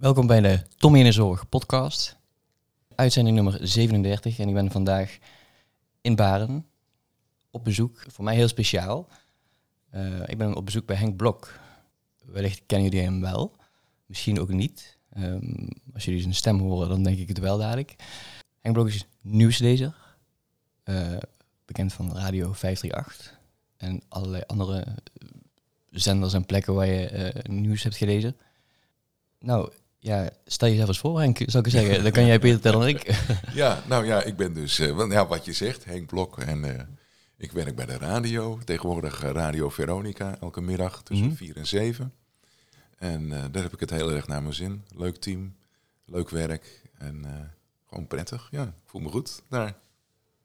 Welkom bij de Tommy in de Zorg podcast. Uitzending nummer 37 en ik ben vandaag in Baren op bezoek. Voor mij heel speciaal. Uh, ik ben op bezoek bij Henk Blok. Wellicht kennen jullie hem wel, misschien ook niet. Um, als jullie zijn stem horen, dan denk ik het wel dadelijk. Henk Blok is nieuwslezer, uh, bekend van Radio 538 en allerlei andere zenders en plekken waar je uh, nieuws hebt gelezen. Nou, ja, stel jezelf eens voor, Henk, zou ik zeggen. Dan kan jij beter tellen dan ik. ja, nou ja, ik ben dus, uh, ja, wat je zegt, Henk Blok. En uh, ik werk bij de radio, tegenwoordig Radio Veronica, elke middag tussen mm 4 en 7. En uh, daar heb ik het heel erg naar mijn zin. Leuk team, leuk werk en gewoon prettig. Ja, voel me goed daar.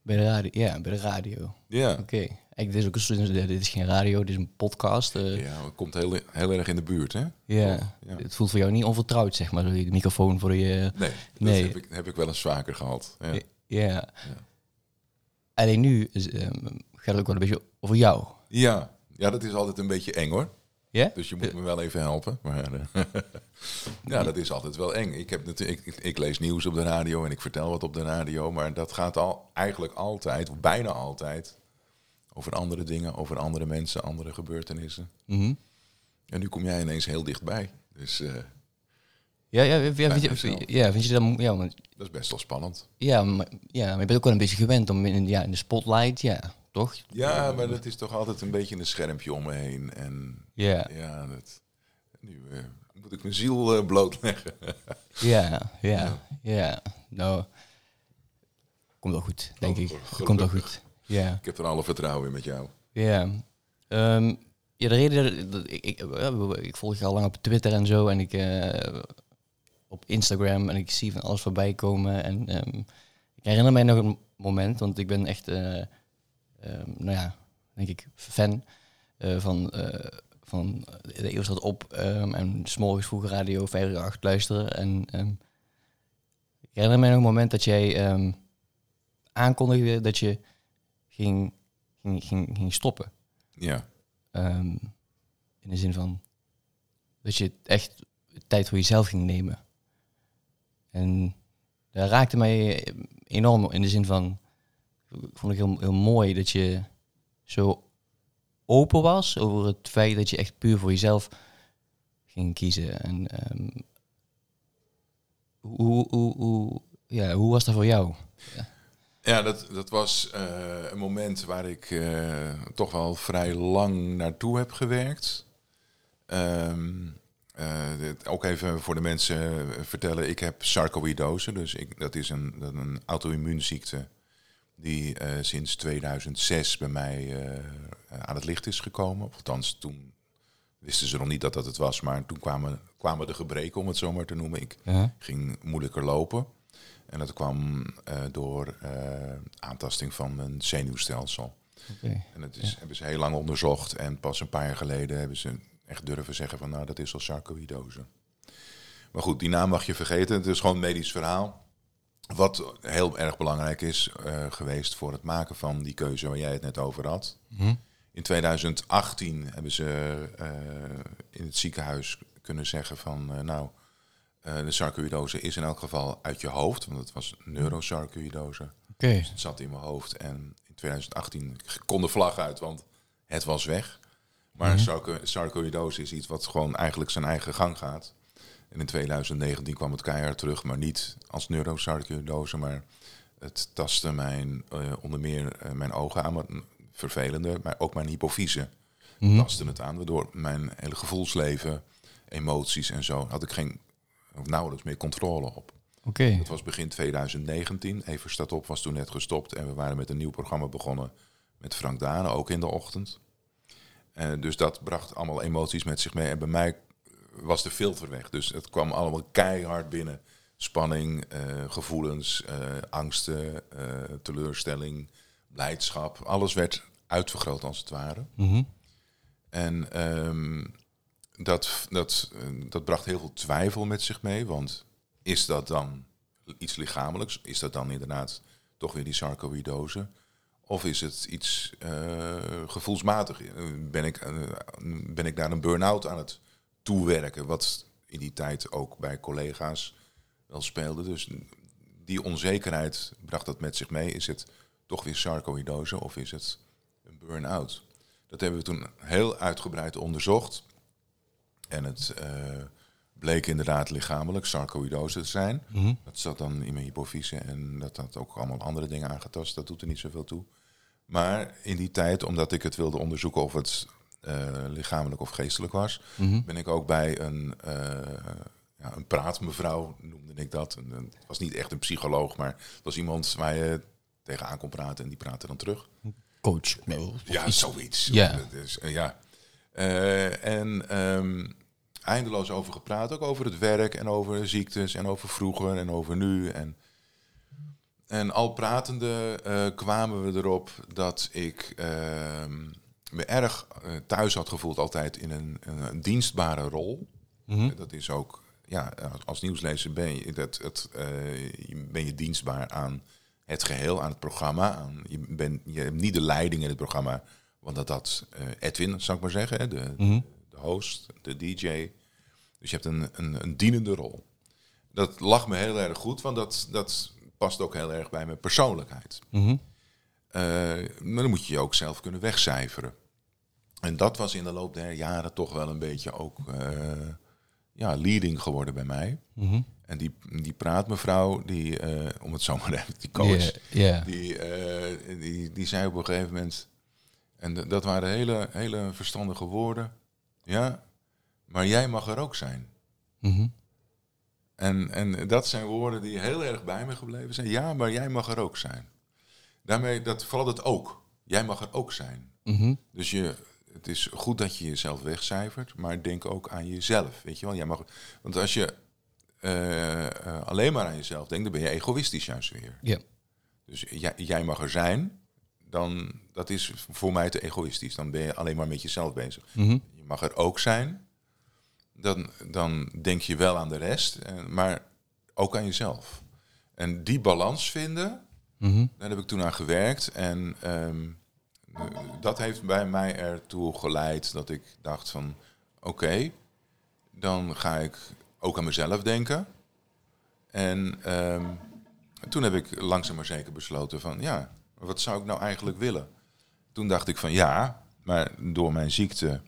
Bij de radio, ja, bij de radio. Ja. Oké. Okay. Dit, is ook een, dit is geen radio, dit is een podcast. Uh. Ja, het komt heel, heel erg in de buurt, hè? Ja. ja. Het voelt voor jou niet onvertrouwd, zeg maar, de microfoon voor je... Nee, nee. Dat heb ik, heb ik wel eens vaker gehad. Ja. ja. ja. Alleen nu is, um, gaat het ook wel een beetje over jou. Ja. ja, dat is altijd een beetje eng, hoor. Ja? Dus je moet me wel even helpen. Maar, uh, ja, dat is altijd wel eng. Ik, heb natuurlijk, ik, ik, lees nieuws op de radio en ik vertel wat op de radio. Maar dat gaat al eigenlijk altijd, of bijna altijd, over andere dingen, over andere mensen, andere gebeurtenissen. Mm -hmm. En nu kom jij ineens heel dichtbij. Dus. Uh, ja, ja, ja, vind je, ja, vind je dat... Ja, want, dat is best wel spannend. Ja maar, ja, maar je bent ook wel een beetje gewend om in, ja, in de spotlight, ja, toch? Ja, maar dat is toch altijd een beetje een schermpje om me heen. En ja, ja dat, nu uh, moet ik mijn ziel uh, blootleggen. ja, ja, ja. Nou, komt wel goed, denk oh, ik. Komt wel goed. Ja. Ik heb er alle vertrouwen in met jou. Ja. Um, ja, de reden dat ik, ik, ik, volg je al lang op Twitter en zo en ik uh, op Instagram en ik zie van alles voorbij komen. En um, ik herinner mij nog een moment, want ik ben echt, uh, um, nou ja, denk ik, fan uh, van, van de Eeuw staat op en s'morgens vroeg radio 538 luisteren. En ik herinner mij nog een moment dat jij aankondigde dat je ging, ging, ging, ging stoppen. Ja. Um, in de zin van dat je echt tijd voor jezelf ging nemen. En dat raakte mij enorm in de zin van, vond ik heel, heel mooi dat je zo open was over het feit dat je echt puur voor jezelf ging kiezen. En um, hoe, hoe, hoe, ja, hoe was dat voor jou? Ja. Ja, dat, dat was uh, een moment waar ik uh, toch wel vrij lang naartoe heb gewerkt. Um, uh, dit, ook even voor de mensen vertellen, ik heb sarcoïdose. Dus ik, dat is een, een auto-immuunziekte die sinds 2006 bij mij aan het licht is gekomen. Althans, toen wisten ze nog niet dat dat het was. Maar toen kwamen, kwamen de gebreken, om het zo maar te noemen. Ik ja. ging moeilijker lopen. En dat kwam uh, door uh, aantasting van mijn zenuwstelsel. Okay. En dat is, ja. hebben ze heel lang onderzocht. En pas een paar jaar geleden hebben ze echt durven zeggen van nou, dat is al sarcoïdose. Maar goed, die naam mag je vergeten. Het is gewoon een medisch verhaal. Wat heel erg belangrijk is uh, geweest voor het maken van die keuze waar jij het net over had. -hmm. In 2018 hebben ze in het ziekenhuis kunnen zeggen van nou uh, de sarcoïdose is in elk geval uit je hoofd, want het was neurosarcoïdose. Okay. Dus het zat in mijn hoofd en in 2018 kon de vlag uit, want het was weg. Maar mm -hmm. sarcoïdose is iets wat gewoon eigenlijk zijn eigen gang gaat. En in 2019 kwam het keihard terug, maar niet als neurosarcoïdose, maar het tastte mijn, uh, onder meer uh, mijn ogen aan, maar vervelende, maar ook mijn hypofyse mm -hmm. tastte het aan, waardoor mijn hele gevoelsleven, emoties en zo, had ik geen of nauwelijks meer controle op. Oké. Okay. Dat was begin 2019. Even staat op was toen net gestopt en we waren met een nieuw programma begonnen met Frank Dane, ook in de ochtend. En dus dat bracht allemaal emoties met zich mee. En bij mij was de filter weg. Dus het kwam allemaal keihard binnen. Spanning, uh, gevoelens, uh, angsten, teleurstelling, blijdschap. Alles werd uitvergroot als het ware. Mm -hmm. En um, dat, dat, dat bracht heel veel twijfel met zich mee. Want is dat dan iets lichamelijks? Is dat dan inderdaad toch weer die sarcoïdose? Of is het iets uh, gevoelsmatig? Ben ik, uh, ben ik naar een burn-out aan het toewerken? Wat in die tijd ook bij collega's wel speelde. Dus die onzekerheid bracht dat met zich mee. Is het toch weer sarcoïdose of is het een burn-out? Dat hebben we toen heel uitgebreid onderzocht. En het eh, bleek inderdaad lichamelijk sarcoïdose te zijn. Mhm. Dat zat dan in mijn hypofyse en dat had ook allemaal andere dingen aangetast. Dat doet er niet zoveel toe. Maar in die tijd, omdat ik het wilde onderzoeken of het eh, lichamelijk of geestelijk was, Mhm. ben ik ook bij een, eh ja, een praatmevrouw, noemde ik dat. En, en het was niet echt een psycholoog, maar het was iemand waar je tegenaan kon praten en die praatte dan terug. Coach. Nee, Ja, zoiets. Ja. Dus, ja. Eh, en ehm, eindeloos over gepraat, ook over het werk en over ziektes en over vroeger en over nu. En, en al pratende eh, kwamen we erop dat ik ehm, me erg eh, thuis had gevoeld altijd in een, een, dienstbare rol. Mhm. Dat is ook, ja, als nieuwslezer ben je, dat, ben je dienstbaar aan het geheel, aan het programma. Aan, je, bent, je hebt niet de leiding in het programma, want dat had eh, Edwin, zou ik maar zeggen, de, Mhm. de host, de DJ. Dus je hebt een, een, een dienende rol. Dat lag me heel erg goed, want dat, dat past ook heel erg bij mijn persoonlijkheid. Mhm. Eh, maar dan moet je je ook zelf kunnen wegcijferen. En dat was in de loop der jaren toch wel een beetje ook eh, ja, leading geworden bij mij. Mhm. En die, die praatmevrouw, die, om het zo maar even, die coach, die, die, die zei op een gegeven moment, en dat waren hele, hele verstandige woorden, ja, maar jij mag er ook zijn. Mhm. En, en dat zijn woorden die heel erg bij me gebleven zijn. Ja, maar jij mag er ook zijn. Daarmee, dat vooral het ook. Jij mag er ook zijn. Mhm. Dus je, het is goed dat je jezelf wegcijfert, maar denk ook aan jezelf. Weet je wel? Jij mag, want als je eh, eh, alleen maar aan jezelf denkt, dan ben je egoïstisch juist weer. Ja. Dus jij, jij mag er zijn, dan dat is voor mij te egoïstisch. Dan ben je alleen maar met jezelf bezig. Mhm. Je mag er ook zijn, dan, dan denk je wel aan de rest, eh, maar ook aan jezelf. En die balans vinden, Mhm. daar heb ik toen aan gewerkt. En ehm, eh, dat heeft bij mij ertoe geleid dat ik dacht van... Oké, dan ga ik ook aan mezelf denken. En ehm, toen heb ik langzaam maar zeker besloten van... Ja, wat zou ik nou eigenlijk willen? Toen dacht ik van ja, maar door mijn ziekte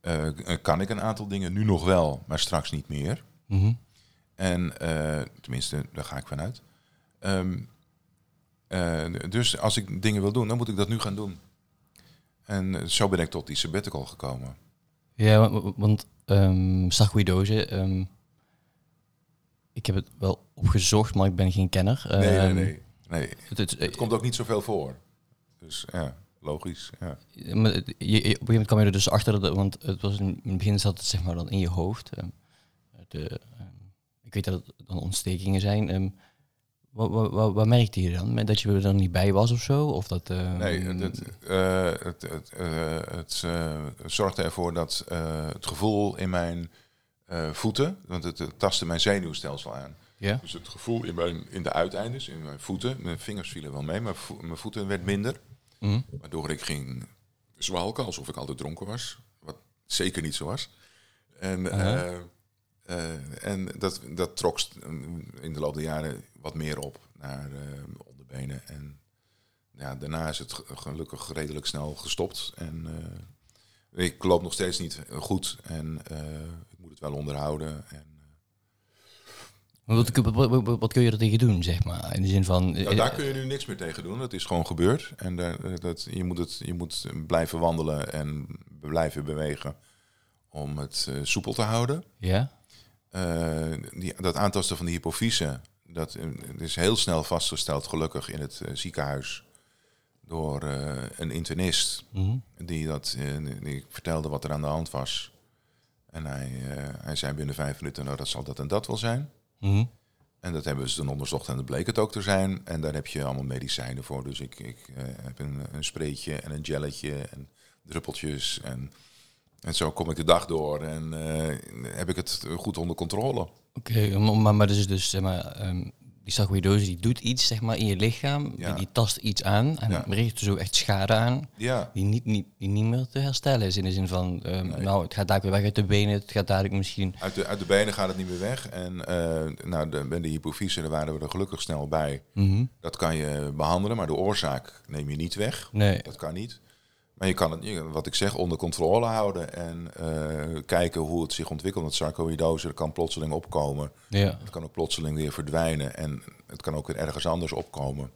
eh, kan ik een aantal dingen nu nog wel, maar straks niet meer. Mhm. En eh, tenminste, daar ga ik vanuit. Ehm, eh, dus als ik dingen wil doen, dan moet ik dat nu gaan doen. En eh, zo ben ik tot die sabbatical gekomen. Ja, wa- wa- want ehm sarcoïdose, ehm, ik heb het wel opgezocht, maar ik ben geen kenner. Nee, nee, Ehm, nee. Nee. Het, het, Het komt ook niet zoveel voor. Dus ja, logisch. Ja. maar je, je- op een gegeven moment kwam je er dus achter, dat, want het was in, in het begin zat het zeg maar dan in je hoofd. ehm, de, ehm, ik weet dat het dan ontstekingen zijn. ehm, wat, wat, wat, wat merkte je dan? Dat je er dan niet bij was of zo? Of dat, Nee, het, het, eh, het, het, eh, het eh, zorgde ervoor dat eh, het gevoel in mijn eh, voeten, want het tastte mijn zenuwstelsel aan. Ja? Dus het gevoel in, mijn, in de uiteindes, in mijn voeten, mijn vingers vielen wel mee, maar vo- mijn voeten werd minder. Mhm. Waardoor ik ging zwalken alsof ik altijd dronken was. Wat zeker niet zo was. En, eh, eh, en dat, dat trok in de loop der jaren wat meer op naar eh, onderbenen. En ja, daarna is het ge- gelukkig redelijk snel gestopt. En ik loop nog steeds niet goed. En ik moet het wel onderhouden. En, Wat, wat, kun je er tegen doen, zeg maar? In de zin van... Nou, daar kun je nu niks meer tegen doen. Dat is gewoon gebeurd. En daar, eh, dat, je, moet het, je moet blijven wandelen en blijven bewegen om het eh, soepel te houden. Ja? Eh, die, dat aantasten van de hypofyse, dat eh, is heel snel vastgesteld, gelukkig in het eh, ziekenhuis, door eh, een internist. Mhm. Die, dat, eh, die vertelde wat er aan de hand was. En hij, eh, hij zei binnen vijf minuten, nou dat zal dat en dat wel zijn. Mhm. En dat hebben ze dan onderzocht en dat bleek het ook te zijn. En daar heb je allemaal medicijnen voor. Dus ik, ik eh, heb een, een spreetje en een gelletje en druppeltjes. En, en zo kom ik de dag door en eh, heb ik het goed onder controle. Oké, maar, maar, maar dus, dus zeg maar, ehm, die sarcoïdose die doet iets zeg maar, in je lichaam. Ja. Die, die tast iets aan en Ja. richt dus ook echt schade aan. Ja, Die niet, niet, die niet meer te herstellen is. In de zin van, ehm, nou, het gaat dadelijk weer weg uit de benen. Het gaat dadelijk misschien... uit de, uit de benen gaat het niet meer weg. En eh, nou, de, bij de hypofyse daar waren we er gelukkig snel bij. Mhm. Dat kan je behandelen, maar de oorzaak neem je niet weg. Nee. Dat kan niet. Maar je kan het, wat ik zeg, onder controle houden en eh, kijken hoe het zich ontwikkelt. Want sarcoïdose kan plotseling opkomen. Ja. Het kan ook plotseling weer verdwijnen en het kan ook weer ergens anders opkomen.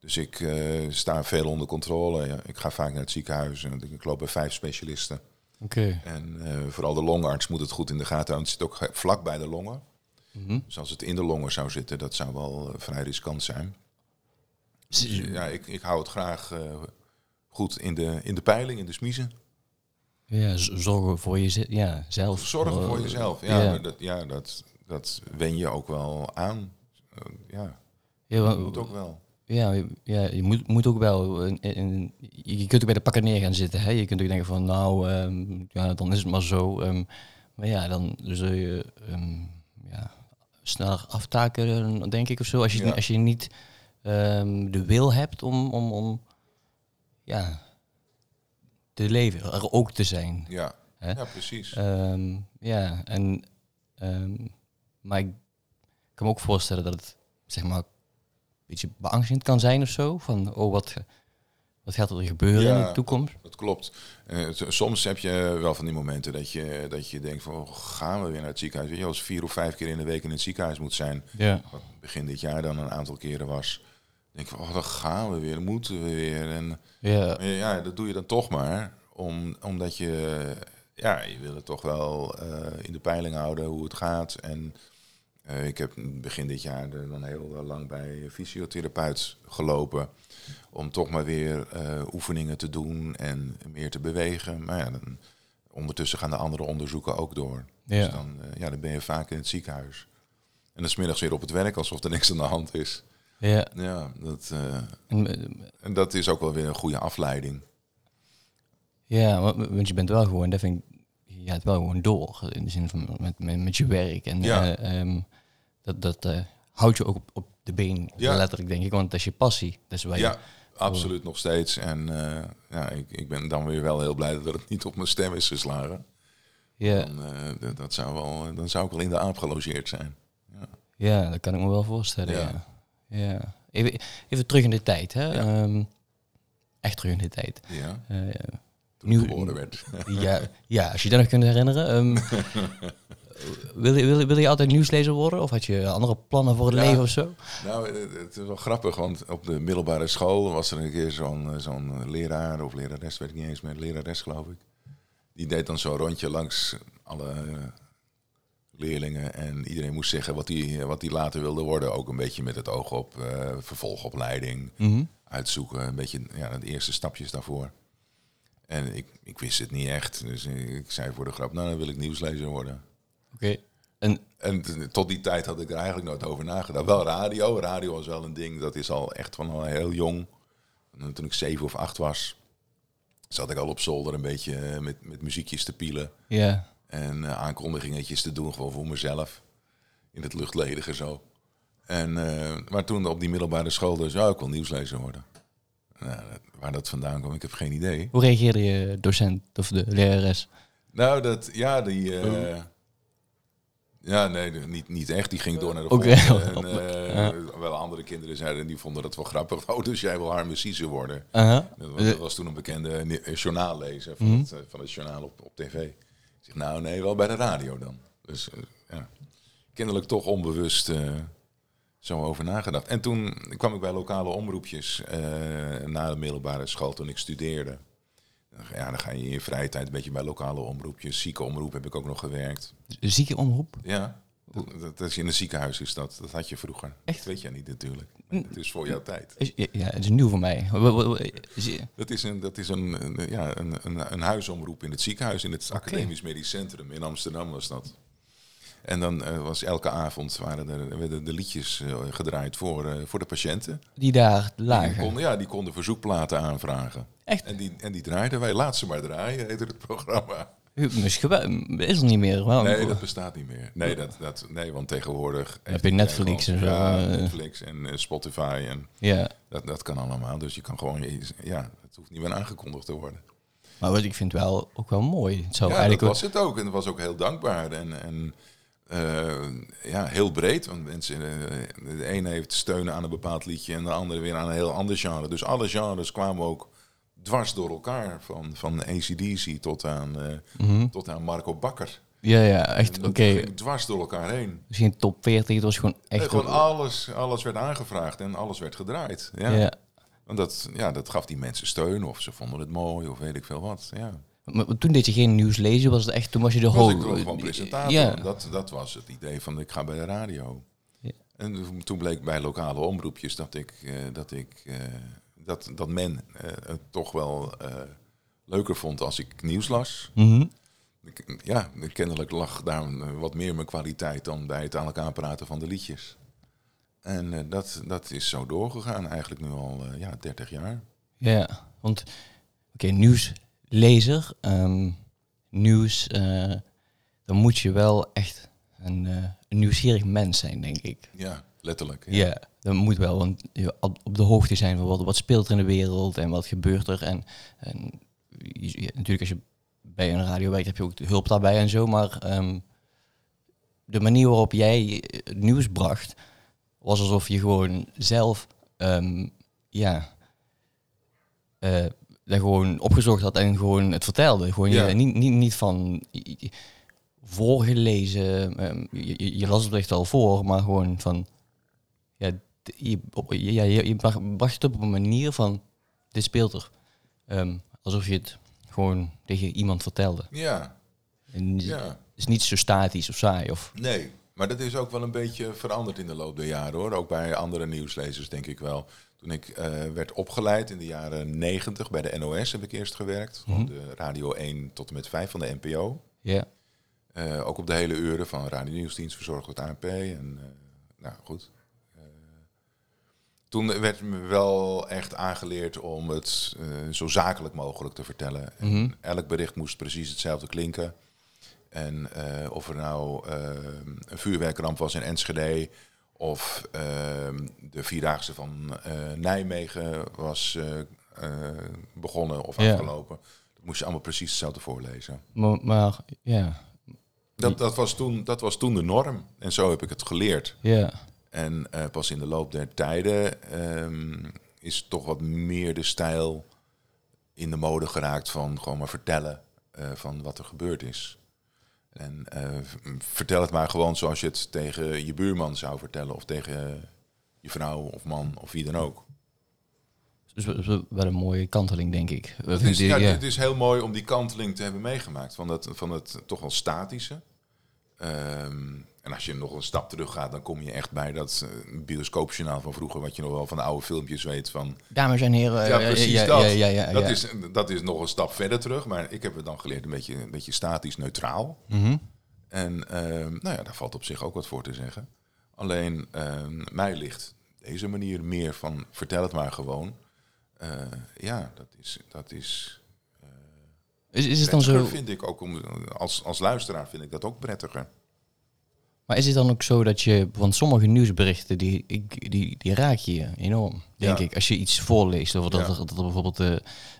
Dus ik eh, sta veel onder controle. Ja, ik ga vaak naar het ziekenhuis en ik loop bij vijf specialisten. Oké. En eh, vooral de longarts moet het goed in de gaten houden. Het zit ook vlak bij de longen. Mhm. Dus als het in de longen zou zitten, dat zou wel vrij riskant zijn. Dus, ja, ik, ik hou het graag goed in de, in de peiling, in de smiezen. Ja, zorgen voor jezelf. Ja, zelf. Zorgen voor Eh, jezelf. Ja, Dat, ja dat, dat wen je ook wel aan. Eh, ja, Ja, dat moet ook wel. Ja, je- ja, je moet, moet ook wel. in- in- je kunt ook bij de pakken neer gaan zitten. Hè? Je kunt ook denken van, nou, ehm, ja, dan is het maar zo. ehm, maar ja, dan zul je ehm, ja, sneller aftaken, denk ik, of zo. Als je, Ja. als je niet de wil hebt om, om, om ja, te leven, er ook te zijn. Ja, Hè? ja precies. Ehm, ja, en, ehm, maar ik kan me ook voorstellen dat het, zeg maar, een beetje beangstigend kan zijn of zo. Van, oh, wat, wat gaat er gebeuren in de toekomst? Dat klopt. S- soms heb je wel van die momenten dat je, dat je denkt van, oh, gaan we weer naar het ziekenhuis? Weet je, als vier of vijf keer in de week in het ziekenhuis moet zijn, Ja. wat begin dit jaar dan een aantal keren was, denk ik van, oh, dan gaan we weer, dan moeten we weer. En Ja, ja, dat doe je dan toch maar. Om, omdat je, ja, je wil het toch wel eh, in de peiling houden hoe het gaat. En eh, ik heb begin dit jaar er dan heel lang bij fysiotherapeut gelopen. Om toch maar weer eh, oefeningen te doen en meer te bewegen. Maar ja, dan, ondertussen gaan de andere onderzoeken ook door. Ja. Dus dan, ja, dan ben je vaak in het ziekenhuis. En dan smiddags weer op het werk alsof er niks aan de hand is. Ja. Ja, dat, eh, En, eh, en dat is ook wel weer een goede afleiding. ja, want, je bent wel gewoon, dat vind ik, je gaat wel gewoon door. In de zin van met, met, met je werk. En Ja. eh, ehm, dat, dat eh, houdt je ook op, op de been, Ja. letterlijk denk ik. Want dat is je passie. Dat is waar je, Ja, absoluut nog steeds. En ja, ik, ik ben dan weer wel heel blij dat het niet op mijn stem is geslagen. ja, Dan, dat- dat zou wel, dan zou ik wel in de aap gelogeerd zijn. ja, dat kan ik me wel voorstellen. Ja. Ja. Ja. Even, even terug in de tijd. Hè? Ja. Ehm, echt terug in de tijd. Ja, Eh, toen Nu- ik geboren werd. ja, ja, als je dat nog kunt herinneren. ehm, wil, je, wil, je- wil je altijd nieuwslezer worden? Of had je andere plannen voor het Ja. leven of zo? Nou, het, het is wel grappig, want op de middelbare school was er een keer zo'n eh, zo'n leraar of lerares, weet ik niet eens meer, lerares geloof ik. Die deed dan zo'n rondje langs alle eh, leerlingen en iedereen moest zeggen wat hij wat die later wilde worden. Ook een beetje met het oog op eh, vervolgopleiding. Mhm. uitzoeken. Een beetje ja, de eerste stapjes daarvoor. En ik, ik wist het niet echt. Dus ik zei voor de grap, nou dan wil ik nieuwslezer worden. Oké. En En tot die tijd had ik er eigenlijk nooit over nagedacht. Wel radio. Radio was wel een ding. Dat is al echt van al heel jong. En Toen ik zeven of acht was, zat ik al op zolder een beetje eh, met, met muziekjes te pielen. ja, En eh, aankondigingetjes te doen, gewoon voor mezelf. In het luchtledige zo. En, eh, maar toen op die middelbare school, dus ja, ik wil nieuwslezer worden. Nou, dat- waar dat vandaan kwam, ik heb geen idee. hoe reageerde je docent of de lerares? Nou, dat, ja, die... eh, Ja, nee, niet, niet echt. Die ging door naar de Oké. volgende. En, eh, Wel andere kinderen zeiden, die vonden dat wel grappig. Oh, dus jij wil Harme Cisse worden. Dat was, dat was toen een bekende journaallezer van, Mhm. het, van het journaal op, op tv. Zeg, nou nee, wel bij de radio dan. Dus eh, ja, kennelijk toch onbewust eh, zo over nagedacht. En toen kwam ik bij lokale omroepjes eh, na de middelbare school toen ik studeerde. Ja, dan ga je in je vrije tijd een beetje bij lokale omroepjes. Zieke omroep heb ik ook nog gewerkt. Ziekenomroep? Ja, dat, is in een ziekenhuis is dat. Dat had je vroeger. Echt? Dat weet jij niet natuurlijk. Het is voor jouw tijd. Ja, het is nieuw voor mij. Je- Dat is een, dat is een, een, ja, een, een, een huisomroep in het ziekenhuis, in het Academisch Medisch Centrum in Amsterdam was dat. En dan eh, was elke avond waren er, werden de liedjes eh, gedraaid voor, eh, voor de patiënten. Die daar Die lagen. konden, ja, die konden verzoekplaten aanvragen. Echt? En die, en die draaiden wij. Laat ze maar draaien, heette het programma. Is, er niet meer. Waarom? Nee, dat bestaat niet meer. Nee, dat, dat, nee want tegenwoordig... heb je Netflix en zo, Ja, eh. Netflix en eh, Spotify en Ja, dat, dat kan allemaal. Dus je kan gewoon... Ja, het hoeft niet meer aangekondigd te worden. maar wat ik vind wel ook wel mooi. Het zou ja, eigenlijk dat was het ook. En het was ook heel dankbaar. En, en eh, ja, heel breed. Want mensen, eh, de ene heeft steunen aan een bepaald liedje en de andere weer aan een heel ander genre. Dus alle genres kwamen ook dwars door elkaar. Van, van ACDC tot aan, eh, Mhm. tot aan Marco Bakker. Ja, ja, echt. Oké, Dwars door elkaar heen. misschien top 40. Het was gewoon echt. Nee, gewoon alles, alles werd aangevraagd en alles werd gedraaid. Ja. ja. Want dat, ja, dat gaf die mensen steun of ze vonden het mooi of weet ik veel wat. Ja. Maar toen deed je geen nieuws lezen, was het echt, toen was je de was hoog. ik gewoon presentator. Ja, Dat, dat was het idee van ik ga bij de radio. Ja. En toen bleek bij lokale omroepjes dat ik, eh, dat, ik eh, dat, dat men eh, het toch wel eh, leuker vond als ik nieuws las. Mhm. Ja, kennelijk lag daar eh, wat meer mijn kwaliteit dan bij het aan elkaar praten van de liedjes. En dat, dat is zo doorgegaan, eigenlijk nu al ja, 30 jaar. ja. want oké, nieuwslezer, ehm, nieuws, dan moet je wel echt een, een nieuwsgierig mens zijn, denk ik. Ja, letterlijk. Ja, dat moet wel, want je op de hoogte zijn van wat, wat speelt er in de wereld en wat gebeurt er. En, en je- je- natuurlijk als je bij een radio werkt heb je ook de hulp daarbij en zo, maar ehm, de manier waarop jij het nieuws bracht was alsof je gewoon zelf, ehm, ja, eh, dat gewoon opgezocht had en gewoon het vertelde. Gewoon Ja. je, niet, niet, niet van voorgelezen, ehm, je, las het echt al voor, maar gewoon van, je, ja, je, je bracht het op een manier van, dit speelt er. Ehm, alsof je het gewoon tegen iemand vertelde. Ja, En het ja. is niet zo statisch of saai. Of, Nee, maar dat is ook wel een beetje veranderd in de loop der jaren hoor. Ook bij andere nieuwslezers denk ik wel. Toen ik eh, werd opgeleid in de jaren 90 bij de NOS heb ik eerst gewerkt. Mhm. De radio 1 tot en met 5 van de NPO. ja. Eh, ook op de hele uren van Radio Nieuwsdienst verzorgd door het ANP. En eh, nou goed. Toen werd me wel echt aangeleerd om het eh, zo zakelijk mogelijk te vertellen. En Mhm. elk bericht moest precies hetzelfde klinken. En eh, of er nou eh, een vuurwerkramp was in Enschede... of eh, de Vierdaagse van Nijmegen was begonnen of Ja. afgelopen... dat moest je allemaal precies hetzelfde voorlezen. Maar, maar ja, Dat, dat, was toen, dat was toen de norm. En zo heb ik het geleerd. ja. En eh, pas in de loop der tijden ehm, is toch wat meer de stijl in de mode geraakt van gewoon maar vertellen eh, van wat er gebeurd is. En eh, vertel het maar gewoon zoals je het tegen je buurman zou vertellen of tegen je vrouw of man of wie dan ook. Dus wel een mooie kanteling, denk ik. Het is, ja, het is heel mooi om die kanteling te hebben meegemaakt. Van, dat, van het toch wel statische. Ehm, en als je nog een stap terug gaat, dan kom je echt bij dat eh, bioscoopjournaal van vroeger, wat je nog wel van de oude filmpjes weet. Van, Dames en heren. ja, eh, precies ja, dat. Ja, dat. Is, dat is nog een stap verder terug, maar ik heb het dan geleerd een beetje, een beetje statisch neutraal. Mhm. En ehm, nou ja, daar valt op zich ook wat voor te zeggen. Alleen ehm, mij ligt deze manier meer van vertel het maar gewoon. Eh, ja, dat is, dat is Is, is het dan zo, vind ik ook om, als, als luisteraar vind ik dat ook prettiger. Maar is het dan ook zo dat je, want sommige nieuwsberichten die, die, die raak je enorm, denk Ja. ik. Als je iets voorleest over dat, Ja. er, dat er bijvoorbeeld eh,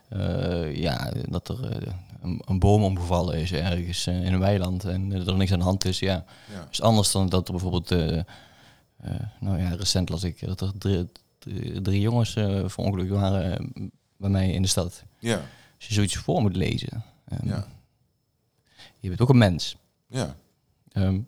eh, ja, dat er eh, een, een boom omgevallen is ergens in een weiland en er niks aan de hand is. Ja, Ja. is anders dan dat er bijvoorbeeld, nou ja, recent las ik dat er drie, drie, jongens uh, verongelukt waren bij mij in de stad. Ja, Als je zoiets voor moet lezen, ehm, ja, je bent ook een mens. ja. Ehm,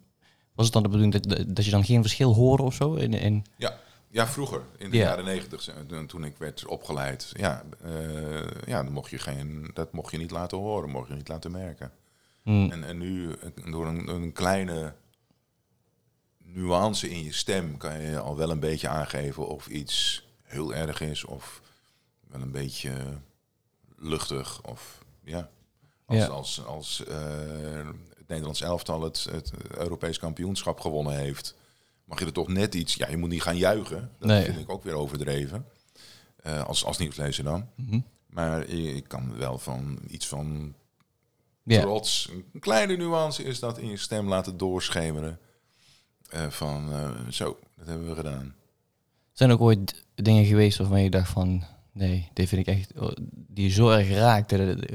was het dan de bedoeling dat, dat je dan geen verschil hoorde of zo? In, in, Ja, ja vroeger, in de Ja. jaren negentig, toen ik werd opgeleid, ja, eh, ja dan mocht je geen, dat mocht je niet laten horen, mocht je niet laten merken. Hmm. En, en nu, door een, een kleine nuance in je stem, kan je al wel een beetje aangeven of iets heel erg is of wel een beetje luchtig. Of ja, als, Ja. als, als eh, Nederlands elftal het, het Europees kampioenschap gewonnen heeft, mag je er toch net iets. Ja, je moet niet gaan juichen. Dat Nee. vind ik ook weer overdreven. Eh, als, als nieuwslezer dan. Mhm. Maar ik kan wel van iets van Ja. trots. Een kleine nuance is dat in je stem laten doorschemeren. Eh, van, eh, zo, dat hebben we gedaan. Zijn er ook ooit dingen geweest waarvan je dacht van... Nee, dit vind ik echt... oh, Die zo erg raakte dat,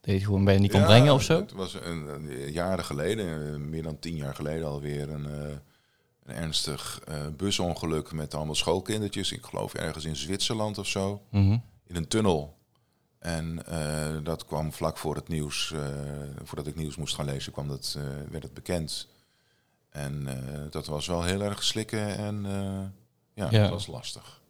het gewoon bijna niet kon Ja, brengen of zo? Het was een, een- jaren geleden, eh, meer dan tien jaar geleden alweer, een, eh, een ernstig eh, busongeluk met allemaal schoolkindertjes. Ik geloof ergens in Zwitserland of zo. Mhm. in een tunnel. En dat kwam vlak voor het nieuws, voordat ik nieuws moest gaan lezen, kwam dat, werd het bekend. En dat was wel heel erg slikken en ja, Ja. dat was lastig.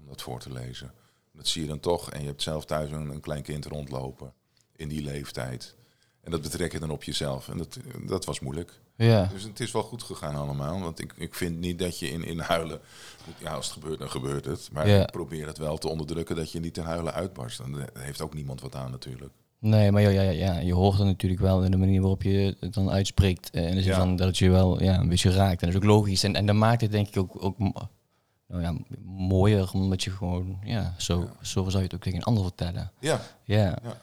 Om dat voor te lezen. Dat zie je dan toch. En je hebt zelf thuis een, een klein kind rondlopen in die leeftijd. En dat betrek je dan op jezelf. En dat, dat was moeilijk. Ja. Dus het is wel goed gegaan allemaal. Want ik, ik vind niet dat je in, in huilen... Ja, als het gebeurt, dan gebeurt het. Maar Ja. ik probeer het wel te onderdrukken dat je niet in huilen uitbarst. Dan eh, heeft ook niemand wat aan natuurlijk. Nee, maar ja, ja, ja, je hoort het natuurlijk wel in de manier waarop je het dan uitspreekt. eh, In de zin Ja. van dat het je wel ja, een beetje raakt. En dat is ook logisch. En, en dat maakt het denk ik ook, ook nou ja, mooier, omdat je gewoon, ja, zo, zo zou je het ook tegen een ander vertellen. Ja, Ja. Ja.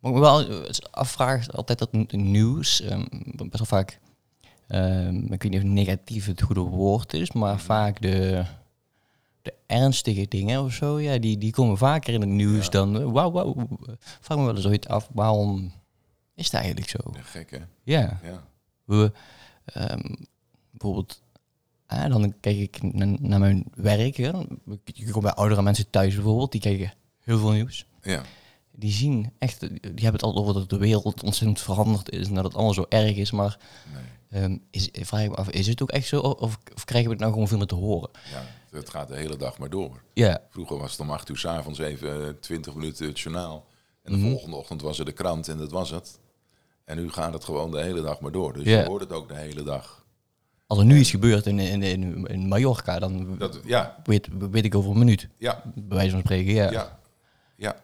Maar ik me wel afvraag, altijd dat nieuws, ehm, best wel vaak, ehm, ik weet niet of negatief het goede woord is, maar Mhm. vaak de, de ernstige dingen of zo, ja, die, die komen vaker in het nieuws Ja. dan, wauw, wauw. Vraag me wel eens ooit af, waarom is het eigenlijk zo? ja, gek hè? Ja, Ja, we, ehm, bijvoorbeeld, dan kijk ik na- naar mijn werk, hè. ik kom bij oudere mensen thuis bijvoorbeeld, die kijken heel veel nieuws ja. die zien echt, die hebben het altijd over dat de wereld ontzettend veranderd is en dat het allemaal zo erg is. Maar Nee. ehm, is, vraag ik me af, is het ook echt zo of, of krijgen we het nou gewoon veel meer te horen? ja, het gaat de hele dag maar door. Ja, Vroeger was het om acht uur s'avonds even eh, 20 minuten het journaal. En de Mhm. volgende ochtend was er de krant en dat was het. En nu gaat het gewoon de hele dag maar door. Dus Ja. je hoort het ook de hele dag. Als er nu iets gebeurt in, in, in, in Mallorca, dan Dat, ja, weet, weet ik over een minuut, ja, bij wijze van spreken. Ja, ja. ja.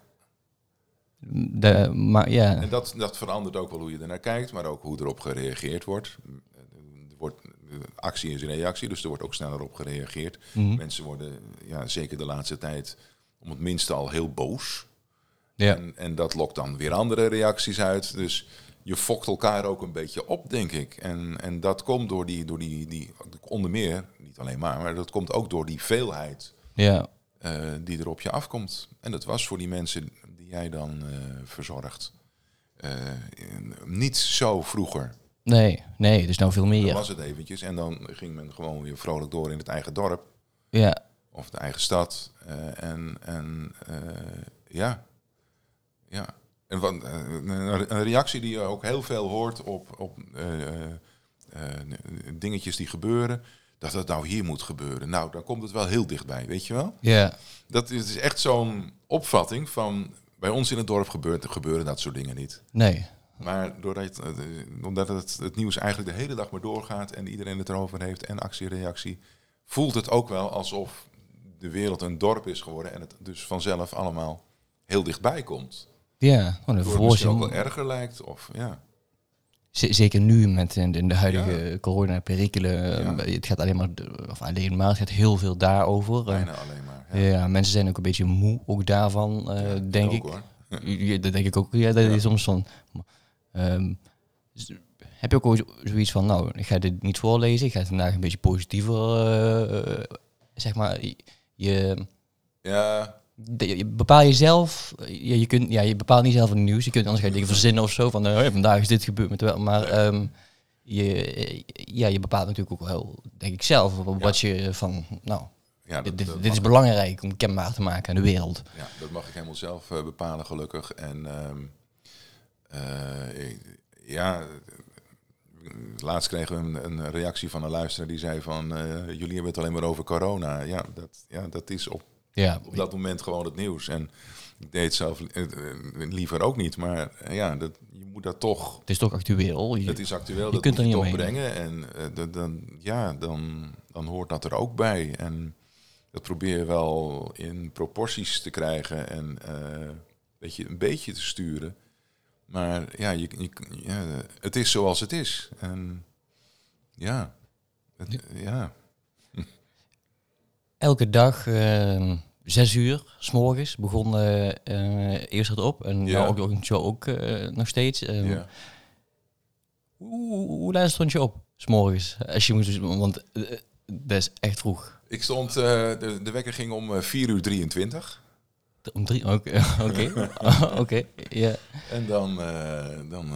De, maar ja, En dat, dat verandert ook wel hoe je er naar kijkt, maar ook hoe erop gereageerd wordt. Er wordt actie is reactie, dus er wordt ook sneller op gereageerd. Mhm. Mensen worden, ja, zeker de laatste tijd, om het minste al heel boos. ja. En, en dat lokt dan weer andere reacties uit. Dus je fokt elkaar ook een beetje op, denk ik. En, en dat komt door die, door die, die, onder meer, niet alleen maar, maar dat komt ook door die veelheid ja. eh, die er op je afkomt. En dat was voor die mensen die jij dan eh, verzorgt. eh, niet zo vroeger. Nee, nee, is nou veel Dan meer. was het eventjes en dan ging men gewoon weer vrolijk door in het eigen dorp Ja, of de eigen stad. en en ja. En wat, eh, een, reactie die je ook heel veel hoort op, op eh, eh, dingetjes die gebeuren. Dat dat nou hier moet gebeuren. Nou, dan komt het wel heel dichtbij, weet je wel? ja, Dat is is echt zo'n opvatting van... Bij ons in het dorp gebeurt, gebeuren dat soort dingen niet. nee. Maar doordat, omdat het, het nieuws eigenlijk de hele dag maar doorgaat... en iedereen het erover heeft en actie-reactie... voelt het ook wel alsof de wereld een dorp is geworden... en het dus vanzelf allemaal heel dichtbij komt. Ja, gewoon een Door het misschien ook voorzien. wel erger lijkt. Of, ja. Zeker nu met in de, in de huidige Ja. corona-perikelen. Ja. eh, Het gaat alleen maar, of alleen maar, het gaat heel veel daarover. Eh, Bijna alleen maar. ja. mensen zijn ook een beetje moe, ook daarvan, eh, Ja, denk ook, ik. hoor. Ja, dat denk ik ook. Ja, dat Ja. is soms van. ehm, heb je ook ooit zoiets van, nou, ik ga dit niet voorlezen, ik ga het vandaag een beetje positiever, eh, eh, zeg maar, je, Ja, de- je bepaal jezelf, je, je, kunt, ja, je bepaalt niet zelf het nieuws, je kunt anders ga je dingen verzinnen of zo, van eh, vandaag is dit gebeurd, met wel, maar ehm, je, ja, je bepaalt natuurlijk ook wel, denk ik zelf, wat je van, nou, ja, dit, dat, dit, dat dit is belangrijk om kenbaar te maken aan de wereld. Ja, dat mag ik helemaal zelf eh, bepalen, gelukkig. En ehm, eh, ja, laatst kregen we een, een reactie van een luisteraar die zei van... jullie hebben het alleen maar over corona. Ja, dat, ja, dat is op, Ja, op dat moment gewoon het nieuws. En ik deed het zelf eh, eh, liever ook niet. Maar eh, ja, dat, je moet dat toch... het is toch actueel. Je- Het is actueel, je dat kunt moet er je niet toch brengen. En dan, ja, dan, dan hoort dat er ook bij. En dat probeer je wel in proporties te krijgen en eh, weet je, een beetje te sturen. Maar ja, je, je, ja, het is zoals het is. En ja, het, ja. elke dag, zes uur, s morgens, begon eh eh, eerst het op. En Ja. nou ook, ook, zo ook eh, nog steeds. Ehm, ja. Hoe, hoe, laat stond je op, s morgens? Als je moet, want dat is echt vroeg. Ik stond, de, de wekker ging om eh, 4 uur 23. Om drie, oké, oké, oké, ja. En dan, dan,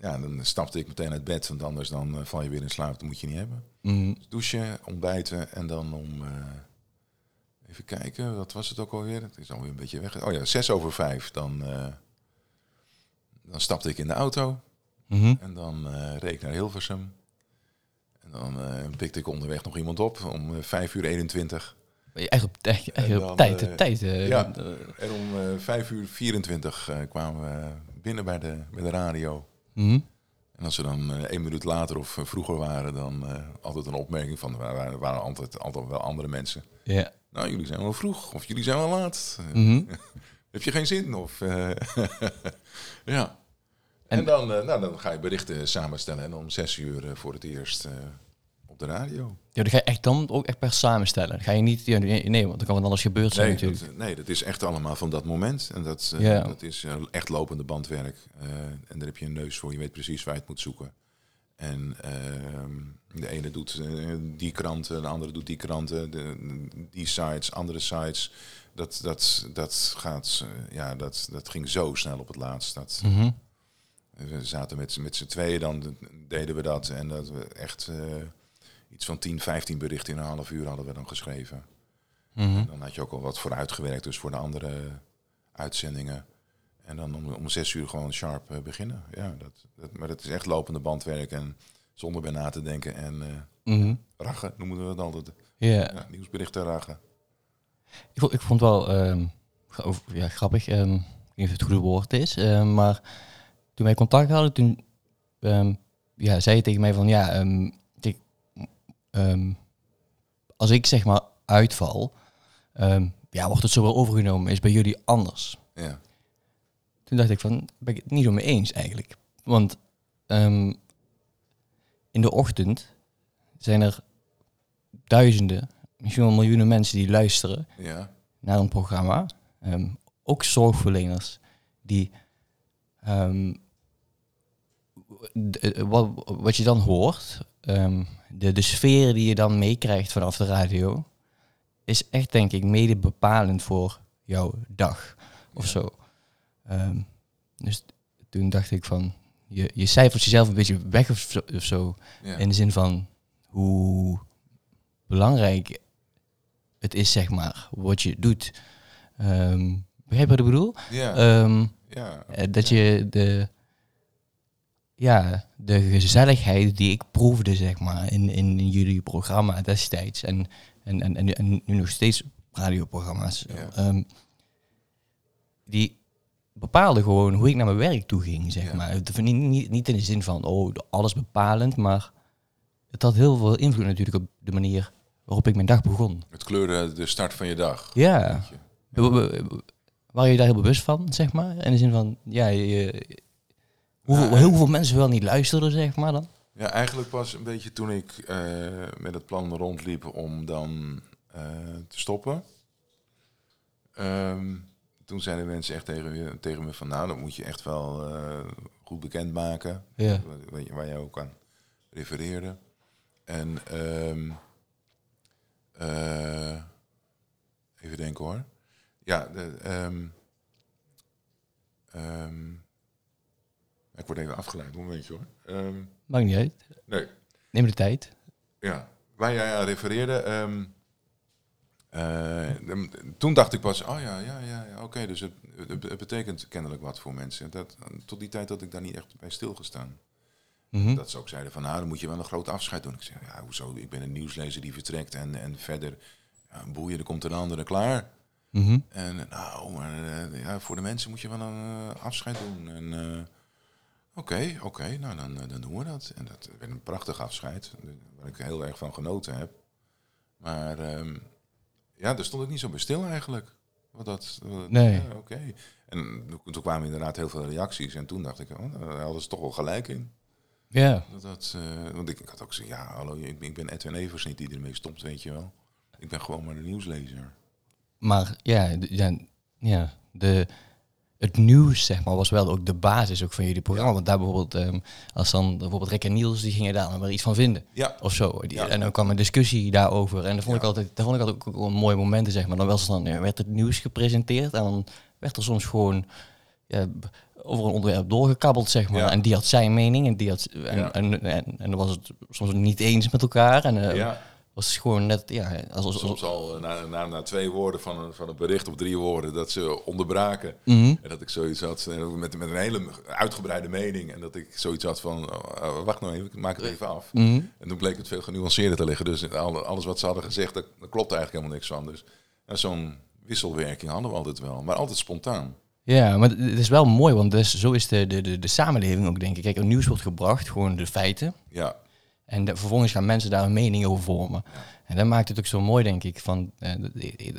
ja, dan stapte ik meteen uit bed, want anders dan val je weer in slaap. Dat moet je niet hebben. Mm, douchen, ontbijten en dan om... even kijken, wat was het ook alweer? Het is alweer een beetje weg. Oh ja, zes over vijf. Dan, eh, dan stapte ik in de auto mhm. en dan eh, reed ik naar Hilversum. En dan eh, pikte ik onderweg nog iemand op om vijf uur 21. Ben je Echt op, echt, echt En op dan, tijd, tijd. ja. En om vijf uur 24 eh, kwamen we binnen bij de, bij de radio. mhm. En als ze dan eh, één minuut later of vroeger waren, dan altijd een opmerking van, er waren, waren altijd, altijd wel andere mensen. Ja. Nou, jullie zijn wel vroeg of jullie zijn wel laat. Mhm. Heb je geen zin? Of, eh, ja. En, En- dan, eh, nou, dan ga je berichten samenstellen en om zes uur eh, voor het eerst op de radio. Ja, dan ga je echt dan ook echt per samenstellen. Dan ga je niet, ja, nee, want dan kan wat anders gebeurd zijn Nee natuurlijk. dat, nee, dat is echt allemaal van dat moment. En dat, Ja. dat is echt lopende bandwerk. En daar heb je een neus voor. Je weet precies waar je het moet zoeken. En ehm, de ene doet eh, die kranten, de andere doet die kranten, de, die sites, andere sites. Dat, dat, dat, gaat, eh, ja, dat, dat ging zo snel op het laatst. Dat, Mhm. we zaten met, z'n- met z'n tweeën, dan deden we dat. En dat we echt eh, iets van 10, 15 berichten in een half uur hadden we dan geschreven. Mhm. Dan had je ook al wat vooruitgewerkt, dus voor de andere uitzendingen. En dan om, om zes uur gewoon sharp eh, beginnen. Ja, dat, dat, maar dat is echt lopende bandwerk en zonder bij na te denken. En eh Mhm. rachen noemen we het altijd. Ja. Ja, nieuwsberichten rachen. Ik, vond, ik vond wel ehm, ja, grappig. ehm, ik weet niet of het goede woord is. ehm, maar toen wij contact hadden, toen ja, zei je tegen mij van ja, ik, als ik zeg maar uitval, ja, wordt het zo wel overgenomen. Is bij jullie anders? Ja, Toen dacht ik van, ben ik het niet zo mee eens eigenlijk. Want ehm, in de ochtend zijn er duizenden, misschien wel miljoenen mensen die luisteren ja, naar een programma. Ehm, ook zorgverleners die ehm, eh, wat, wat je dan hoort, de, de sfeer die je dan meekrijgt vanaf de radio, is echt denk ik mede bepalend voor jouw dag of Ja. zo. Ehm, dus toen dacht ik van, je, je cijfert jezelf een beetje weg of zo. Of zo ja. in de zin van hoe belangrijk het is, zeg maar, wat je doet. Ehm begrijp je wat ik bedoel? ja, Ehm, ja. eh, dat je de, ja, de gezelligheid die ik proefde, zeg maar, in, in, in jullie programma destijds en, en, en, en, nu- en nu nog steeds radioprogramma's, Ja. die bepaalde gewoon hoe ik naar mijn werk toe ging, zeg Ja. maar. Niet, niet, niet in de zin van, oh, alles bepalend, maar het had heel veel invloed natuurlijk op de manier waarop ik mijn dag begon. Het kleurde de start van je dag. Ja. Je. Waar je daar heel bewust van, zeg maar? In de zin van, ja, je, hoeveel, Ja, heel veel mensen wel niet luisterden, zeg maar dan? Ja, eigenlijk pas een beetje toen ik eh, met het plan rondliep om dan eh, te stoppen. Ehm, toen zeiden mensen echt tegen, tegen me van, nou, dat moet je echt wel eh, goed bekendmaken. Ja. Waar, je ook aan refereerde. En ehm, eh, even denken hoor. Ja, de, ehm, ehm, ik word even afgeleid, een momentje hoor. Maakt niet uit. nee, Neem de tijd. ja, waar jij aan refereerde. Eh, toen dacht ik pas, oh ja, ja, ja, ja oké, dus het, het, het betekent kennelijk wat voor mensen. Dat, tot die tijd had ik daar niet echt bij stilgestaan. Mhm. Dat ze ook zeiden van, nou, dan moet je wel een groot afscheid doen. Ik zeg, ja, hoezo? Ik ben een nieuwslezer die vertrekt en, en verder, ja, boeien, er komt een andere klaar. Mhm. En nou, maar eh, ja, voor de mensen moet je wel een eh, afscheid doen. En oké, oké, nou dan, dan doen we dat. En dat werd een prachtig afscheid, waar ik heel erg van genoten heb. Maar ehm, ja, daar stond ik niet zo bij stil eigenlijk. Wat dat, wat- Nee. ja, oké. En toen- kwamen inderdaad heel veel reacties. En toen dacht ik, oh, daar hadden ze toch wel gelijk in. Ja. Dat, dat, eh, want ik, ik had ook gezegd, ja, hallo, ik, ben- ik ben Edwin Evers niet die ermee stopt, weet je wel. Ik ben gewoon maar een nieuwslezer. maar ja, ja, ja de, het nieuws zeg maar, was wel ook de basis ook van jullie programma. Want daar bijvoorbeeld, ehm, als dan bijvoorbeeld Rick en Niels, die gingen daar dan weer iets van vinden. Ja, Of zo. Die, Ja. En dan kwam een discussie daarover. En dat vond, Ja. ik, altijd, dat vond ik altijd ook wel mooie momenten, zeg maar. Dan, was dan werd het nieuws gepresenteerd en dan werd er soms gewoon ja, over een onderwerp doorgekabbeld, zeg maar. Ja. En die had zijn mening en die had... En, en, en, en dan was het soms niet eens met elkaar. En eh, ja. Was gewoon net, ja... Als, als, soms al eh, na, na, na twee woorden van een, van een bericht of drie woorden dat ze onderbraken. Mhm. En dat ik zoiets had, met, met een hele uitgebreide mening. En dat ik zoiets had van, oh, oh, wacht nou even, ik maak het even af. Mhm. En toen bleek het veel genuanceerder te liggen. Dus alle- alles wat ze hadden gezegd, daar, daar klopt eigenlijk helemaal niks van. Dus ja, zo'n wisselwerking hadden we altijd wel. Maar altijd spontaan. Ja, maar het is wel mooi, want dus, zo is de, de, de, de samenleving ook, denk ik. Kijk, het nieuws wordt gebracht, gewoon de feiten. Ja, En de- vervolgens gaan mensen daar een mening over vormen. En dat maakt het ook zo mooi, denk ik. Van, eh, dat-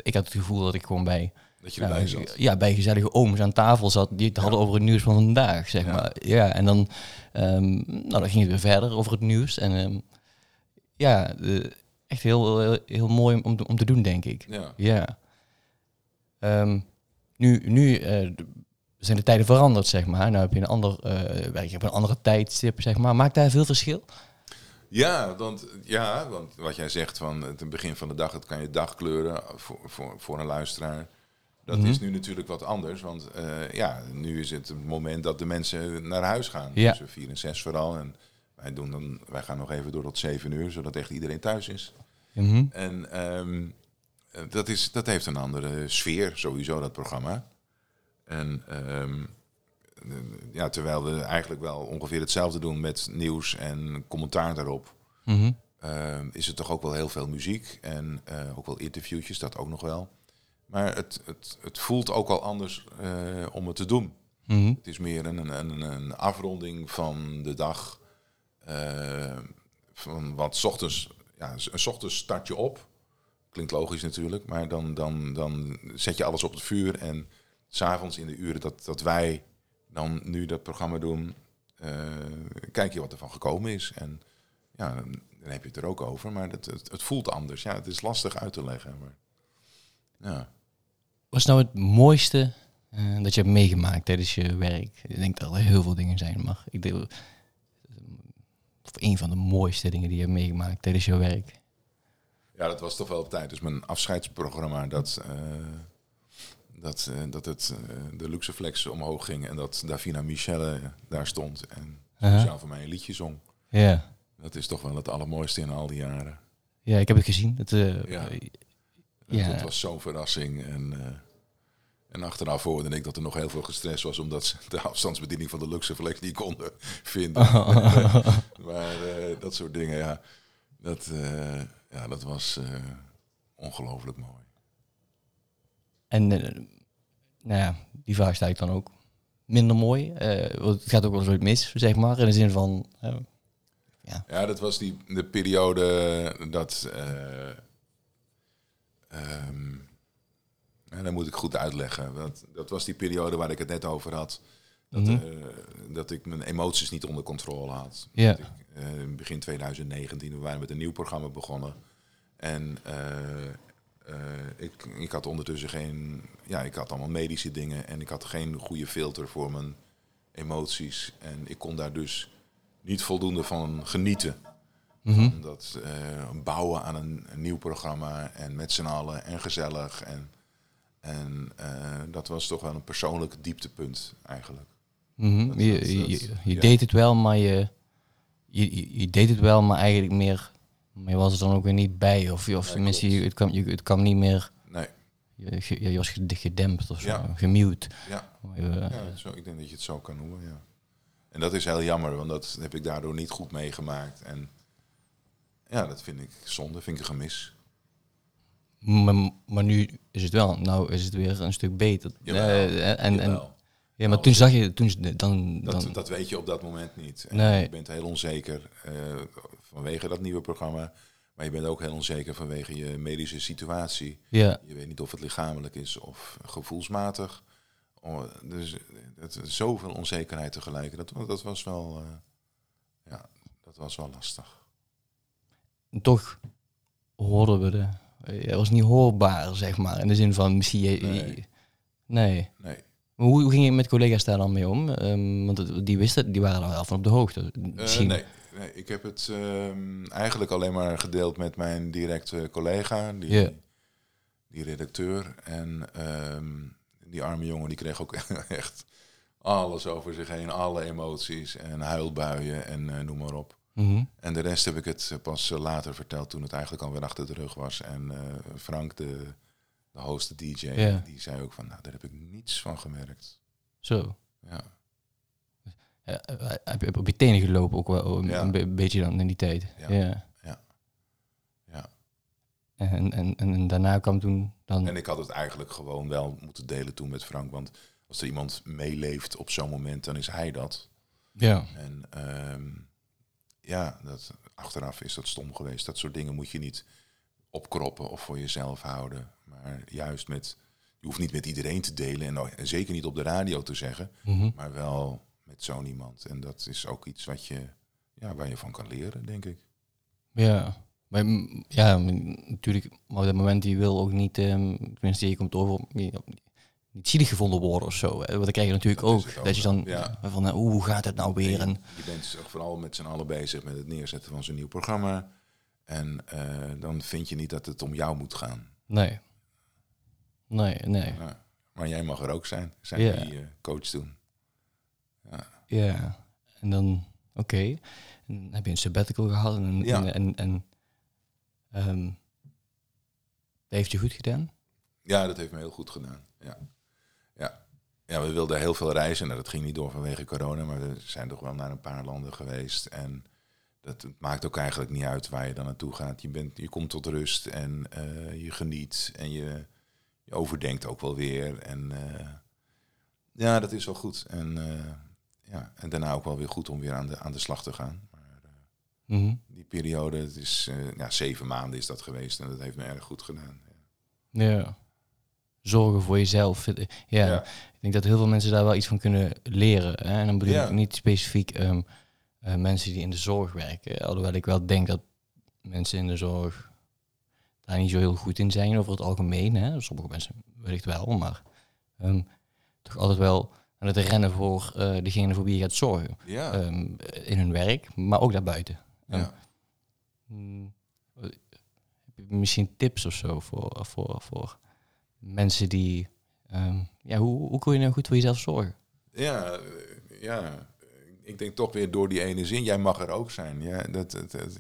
ik, had het gevoel dat ik gewoon bij, dat je erbij zat. ja, bij gezellige ooms aan tafel zat. Die het hadden over het nieuws van vandaag, zeg Ja. maar. Ja, en dan, ehm, nou, dan ging het weer verder over het nieuws. En ehm, ja, eh, echt heel, heel, heel mooi om, te- om te doen, denk ik. Ja. Ja. Ehm, nu nu eh, zijn de tijden veranderd, zeg maar. Nou heb je een ander, eh, werk je een andere tijdstip, zeg maar. Maakt daar veel verschil? Ja, want, ja, want wat jij zegt van het begin van de dag, het kan je dag kleuren voor, voor, voor een luisteraar. Dat Mhm. is nu natuurlijk wat anders, want eh, ja, nu is het het moment dat de mensen naar huis gaan. Ja. Tussen vier en zes vooral. En wij, doen dan, wij gaan nog even door tot zeven uur, zodat echt iedereen thuis is. Mhm. En ehm, eh, dat, is, dat heeft een andere sfeer, sowieso, dat programma. En ehm, eh, ja, terwijl we eigenlijk wel ongeveer hetzelfde doen met nieuws en commentaar daarop, Mhm. ehm, is het toch ook wel heel veel muziek en eh, ook wel interviewtjes, dat ook nog wel. Maar het, het, het voelt ook al anders eh, om het te doen. Mhm. Het is meer een, een, een afronding van de dag. eh, van wat 's ochtends, ja, s ochtends start je op. Klinkt logisch natuurlijk, maar dan, dan, dan zet je alles op het vuur. En s'avonds in de uren dat, dat wij dan nu dat programma doen, eh, kijk je wat er van gekomen is. En ja, dan, dan heb je het er ook over, maar het, het, het voelt anders. Ja, het is lastig uit te leggen. Maar, ja. Wat is nou het mooiste eh, dat je hebt meegemaakt tijdens je werk? Ik denk dat er heel veel dingen zijn, maar ik denk... Of een van de mooiste dingen die je hebt meegemaakt tijdens je werk. Ja, dat was toch wel op tijd. Dus mijn afscheidsprogramma, dat, eh, dat, eh, dat het eh, de Luxeflex omhoog ging en dat Davina Michelle daar stond en speciaal voor mij een liedje zong. Ja. Dat is toch wel het allermooiste in al die jaren. Ja, ik heb het gezien. Het, eh, Ja. eh, was zo'n verrassing. En, eh, en achteraf hoorde ik dat er nog heel veel gestrest was omdat ze de afstandsbediening van de Luxeflex niet konden vinden. maar eh, dat soort dingen, ja. Dat, eh, ja, dat was eh, ongelooflijk mooi. En eh, nou ja, die vraag stel ik dan ook. Minder mooi. eh, want het gaat ook wel eens mis, zeg maar. In de zin van... eh, Ja, dat was die, de periode dat. eh ehm, ja, dat moet ik goed uitleggen. Want dat was die periode waar ik het net over had. Dat, Mhm. dat ik mijn emoties niet onder controle had. Ja. Dat ik, in begin 2019, we waren met een nieuw programma begonnen. En eh, ik, ik had ondertussen geen. Ja, ik had allemaal medische dingen. En ik had geen goede filter voor mijn emoties. En ik kon daar dus niet voldoende van genieten. Van Dat eh, bouwen aan een, een nieuw programma en met z'n allen en gezellig. En, en eh, dat was toch wel een persoonlijk dieptepunt eigenlijk. Mhm. Dat- Je, dat- je, dat- je, je ja. deed het wel, maar je, je- je deed het wel, maar eigenlijk meer... Maar je was er dan ook weer niet bij. Of, of tenminste, je, het, kwam, je, het kwam niet meer... Nee, Je, je, je was ged- gedempt of zo, Ja. gemute. ja, je- ja zo, ik denk dat je het zo kan noemen, ja. En dat is heel jammer, want dat heb ik daardoor niet goed meegemaakt. En ja, dat vind ik zonde, vind ik een gemis. maar, maar nu is het wel, nou is het weer een stuk beter. Jawel, Eh, en, en. Ja, maar toen zag je, toen, dan, Dat, dan, dat weet je op dat moment niet. En Nee. Je bent heel onzeker eh, vanwege dat nieuwe programma. Maar je bent ook heel onzeker vanwege je medische situatie. ja, Je weet niet of het lichamelijk is of gevoelsmatig. Oh, dus het is zoveel onzekerheid tegelijk. Dat, dat was wel, eh, ja, dat was wel lastig. toch hoorden we de, Het was niet hoorbaar, zeg maar. In de zin van misschien... Je, Nee. nee. Nee. Maar hoe, hoe ging je met collega's daar dan mee om? Ehm, want die wisten, die waren er wel van op de hoogte. Eh, Misschien. nee, nee, ik heb het ehm, eigenlijk alleen maar gedeeld met mijn directe collega, die, die redacteur. En ehm, die arme jongen die kreeg ook echt alles over zich heen, alle emoties en huilbuien en eh, noem maar op. Mhm. En de rest heb ik het pas eh, later verteld toen het eigenlijk alweer achter de rug was. En Frank, de, de host, de DJ, Ja. die zei ook van, nou, daar heb ik niets van gemerkt. Zo. Ja. Ja, heb je op je tenen gelopen ook wel een, Ja. een be- beetje dan in die tijd? Ja. ja. Ja. Ja. En, en, en, en daarna kwam toen dan... En ik had het eigenlijk gewoon wel moeten delen toen met Frank. Want als er iemand meeleeft op zo'n moment, dan is hij dat. ja. En ehm, ja, dat, achteraf is dat stom geweest. Dat soort dingen moet je niet opkroppen of voor jezelf houden. Maar juist met, je hoeft niet met iedereen te delen. En, en zeker niet op de radio te zeggen. Mhm. Maar wel met zo'n iemand. En dat is ook iets wat je, ja, waar je van kan leren, denk ik. Ja. Maar mm, ja, mm, natuurlijk, maar op dat moment die wil ook niet, ehm tenminste, je komt over, niet, zielig gevonden worden of zo. Hè. Want dan krijg je natuurlijk Dat ook, dat je dan ja. van, eh, hoe gaat het nou weer? En, Je bent vooral met z'n allen bezig met het neerzetten van zo'n nieuw programma. En eh, dan vind je niet dat het om jou moet gaan. nee. Nee, nee. Ja. Maar jij mag er ook zijn, zijn Ja. die eh, coach toen. Ja. En dan, oké. En dan heb je een sabbatical gehad en, Ja. en, en, en ehm, dat heeft je goed gedaan? Ja, dat heeft me heel goed gedaan. Ja. Ja. ja, we wilden heel veel reizen. Nou, dat ging niet door vanwege corona, maar we zijn toch wel naar een paar landen geweest. En dat maakt ook eigenlijk niet uit waar je dan naartoe gaat. Je, bent, je komt tot rust en eh, je geniet en je, je overdenkt ook wel weer. En eh, ja, dat is wel goed. En, eh, ja, en daarna ook wel weer goed om weer aan de, aan de slag te gaan. Maar, eh, Mhm. die periode, het is ja, zeven maanden is dat geweest en dat heeft me erg goed gedaan. Ja. Zorgen voor jezelf. Ja, Ja. ik denk dat heel veel mensen daar wel iets van kunnen leren. Hè? En dan bedoel ik niet specifiek ehm, eh, mensen die in de zorg werken. Alhoewel ik wel denk dat mensen in de zorg daar niet zo heel goed in zijn over het algemeen. Hè? Sommige mensen wellicht wel, maar ehm, toch altijd wel aan het rennen voor eh, degene voor wie je gaat zorgen. Ja, Ehm, in hun werk, maar ook daarbuiten. ja. Hmm, Heb je misschien tips of zo voor, voor, voor mensen die... ehm, ja, hoe, hoe kun je nou goed voor jezelf zorgen? Ja, eh, ja, ik denk toch weer door die ene zin. Jij mag er ook zijn. Ja, dat, dat, dat-